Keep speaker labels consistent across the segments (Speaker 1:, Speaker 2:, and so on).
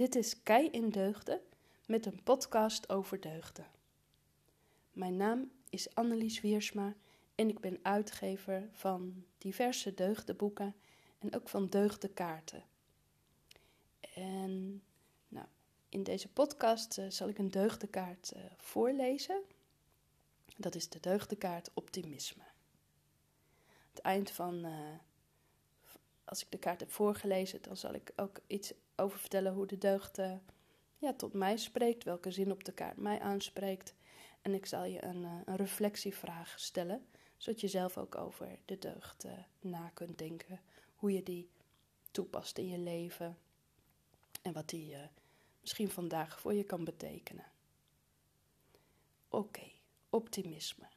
Speaker 1: Dit is Kei in Deugden met een podcast over deugden. Mijn naam is Annelies Wiersma en ik ben uitgever van diverse deugdenboeken en ook van deugdenkaarten. En nou, in deze podcast uh, zal ik een deugdenkaart uh, voorlezen. Dat is de deugdenkaart Optimisme. Het eind van, uh, als ik de kaart heb voorgelezen, dan zal ik ook iets over vertellen hoe de deugd uh, ja, tot mij spreekt, welke zin op de kaart mij aanspreekt. En ik zal je een, uh, een reflectievraag stellen, zodat je zelf ook over de deugd uh, na kunt denken. Hoe je die toepast in je leven en wat die misschien vandaag voor je kan betekenen. Oké, optimisme.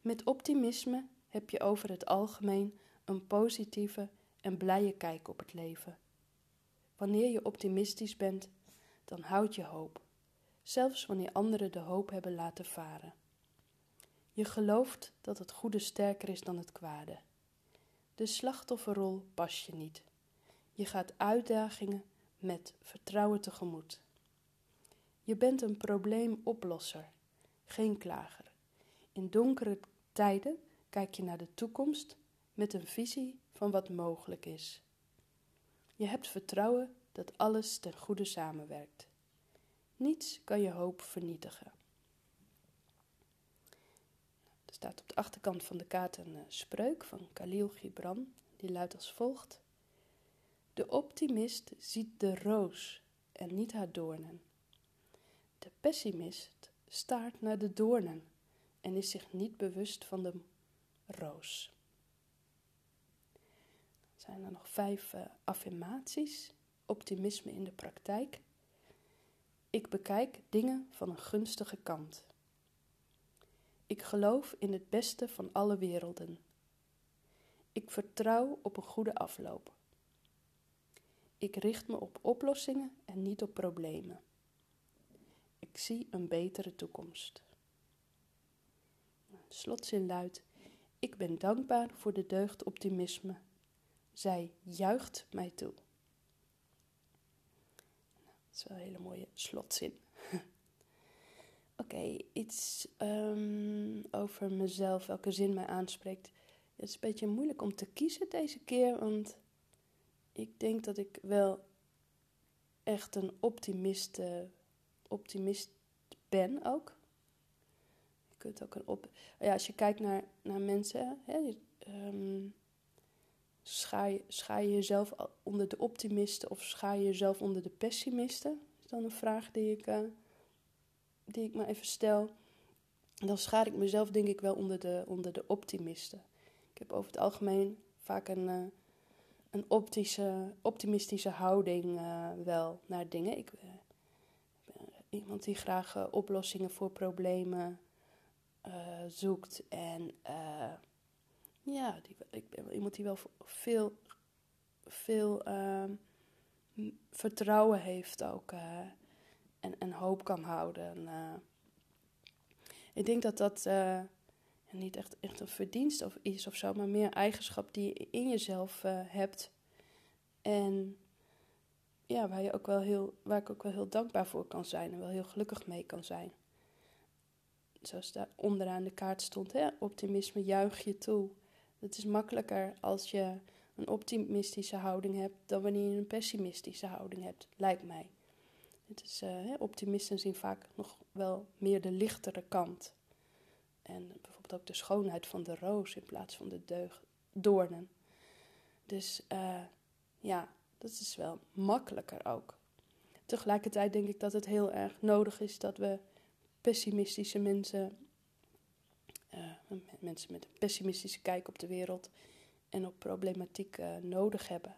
Speaker 1: Met optimisme heb je over het algemeen een positieve en blije kijk op het leven. Wanneer je optimistisch bent, dan houd je hoop, zelfs wanneer anderen de hoop hebben laten varen. Je gelooft dat het goede sterker is dan het kwade. De slachtofferrol pas je niet. Je gaat uitdagingen met vertrouwen tegemoet. Je bent een probleemoplosser, geen klager. In donkere tijden kijk je naar de toekomst met een visie van wat mogelijk is. Je hebt vertrouwen dat alles ten goede samenwerkt. Niets kan je hoop vernietigen. Er staat op de achterkant van de kaart een uh, spreuk van Khalil Gibran, die luidt als volgt: De optimist ziet de roos en niet haar doornen. De pessimist staart naar de doornen en is zich niet bewust van de roos zijn er nog vijf uh, affirmaties. Optimisme in de praktijk. Ik bekijk dingen van een gunstige kant. Ik geloof in het beste van alle werelden. Ik vertrouw op een goede afloop. Ik richt me op oplossingen en niet op problemen. Ik zie een betere toekomst. De slotzin luidt: Ik ben dankbaar voor de deugd optimisme zij juicht mij toe. Nou, dat is wel een hele mooie slotzin. Oké, iets um, over mezelf, welke zin mij aanspreekt. Het is een beetje moeilijk om te kiezen deze keer, want ik denk dat ik wel echt een optimist, optimist ben ook. Je kunt ook een op. Ja, als je kijkt naar, naar mensen, hè, um, Schaar je, je jezelf onder de optimisten of schaar je jezelf onder de pessimisten? Is dan een vraag die ik, uh, die ik me even stel. Dan schaar ik mezelf denk ik wel onder de, onder de optimisten. Ik heb over het algemeen vaak een, uh, een optische, optimistische houding uh, wel naar dingen. Ik ben iemand die graag oplossingen voor problemen zoekt en ja, die, ik ben iemand die wel veel, veel uh, vertrouwen heeft ook. Uh, en, en hoop kan houden. Uh, ik denk dat dat uh, niet echt, echt een verdienst of is of zo, maar meer eigenschap die je in jezelf hebt. En ja, waar, je ook wel heel, waar ik ook wel heel dankbaar voor kan zijn en wel heel gelukkig mee kan zijn. Zoals daar onderaan de kaart stond, hè? optimisme juich je toe. Het is makkelijker als je een optimistische houding hebt dan wanneer je een pessimistische houding hebt, lijkt mij. Het is, uh, optimisten zien vaak nog wel meer de lichtere kant. En bijvoorbeeld ook de schoonheid van de roos in plaats van de deug, doornen. Dus uh, ja, dat is wel makkelijker ook. Tegelijkertijd denk ik dat het heel erg nodig is dat we pessimistische mensen mensen met een pessimistische kijk op de wereld en op problematiek uh, nodig hebben.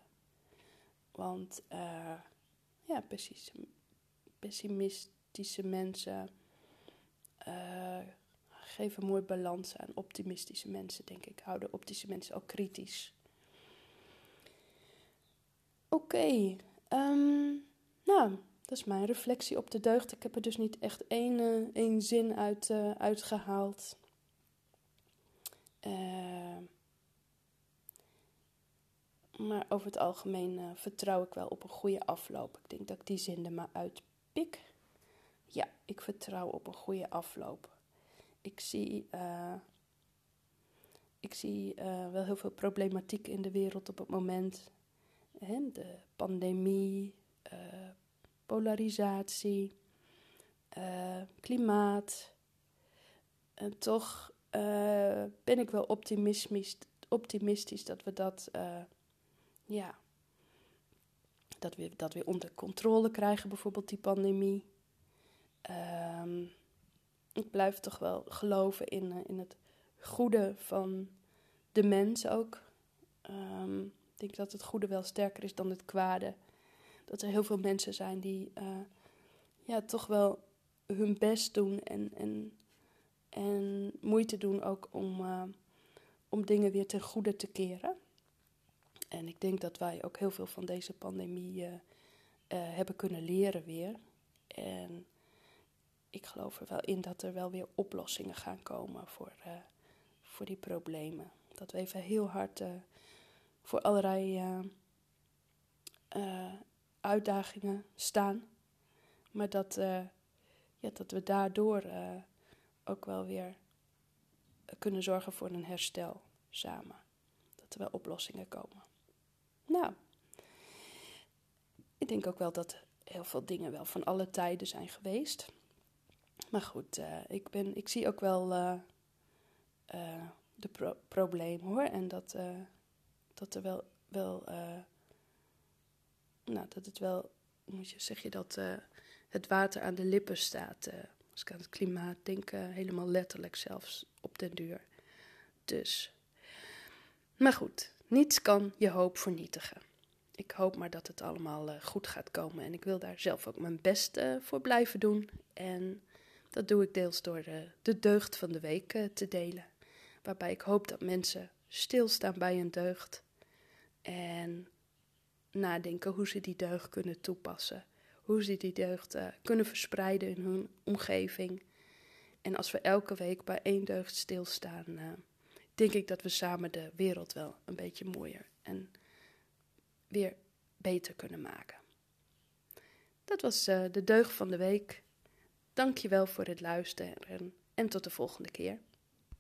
Speaker 1: Want uh, ja, pessimistische mensen geven mooi balans aan optimistische mensen, denk ik. Houden optimistische mensen ook kritisch. Oké, um, nou, dat is mijn reflectie op de deugd. Ik heb er dus niet echt één, één zin uit uitgehaald. Uh, Maar over het algemeen uh, vertrouw ik wel op een goede afloop. Ik denk dat ik die zin er maar uitpik. Ja, ik vertrouw op een goede afloop. Ik zie, uh, ik zie wel heel veel problematiek in de wereld op het moment. Hè? De pandemie, polarisatie, klimaat. En toch ben ik wel optimistisch, optimistisch dat we dat ja, dat we dat weer onder controle krijgen, bijvoorbeeld die pandemie. Ehm, ik blijf toch wel geloven in, uh, in het goede van de mens ook. Um, ik denk dat het goede wel sterker is dan het kwade. Dat er heel veel mensen zijn die ja, toch wel hun best doen en, en, en moeite doen ook om, uh, om dingen weer ten goede te keren. En ik denk dat wij ook heel veel van deze pandemie uh, uh, hebben kunnen leren weer. En ik geloof er wel in dat er wel weer oplossingen gaan komen voor, voor die problemen. Dat we even heel hard voor allerlei uitdagingen staan. Maar dat, ja, dat we daardoor ook wel weer kunnen zorgen voor een herstel samen. Dat er wel oplossingen komen. Nou, ik denk ook wel dat heel veel dingen wel van alle tijden zijn geweest. Maar goed, uh, ik, ben, ik zie ook wel uh, uh, de pro hoor. En dat, dat er wel, wel nou, dat het wel, moet je, zeg je dat het water aan de lippen staat. Als ik aan het klimaat denk, helemaal letterlijk zelfs op den duur. Dus, maar goed, niets kan je hoop vernietigen. Ik hoop maar dat het allemaal uh, goed gaat komen. En ik wil daar zelf ook mijn best uh, voor blijven doen. En dat doe ik deels door de, eh, de deugd van de week te delen. Waarbij ik hoop dat mensen stilstaan bij een deugd. En nadenken hoe ze die deugd kunnen toepassen. Hoe ze die deugd kunnen verspreiden in hun omgeving. En als we elke week bij één deugd stilstaan denk ik dat we samen de wereld wel een beetje mooier en weer beter kunnen maken. Dat was uh, de deugd van de week. Dank je wel voor het luisteren en tot de volgende keer.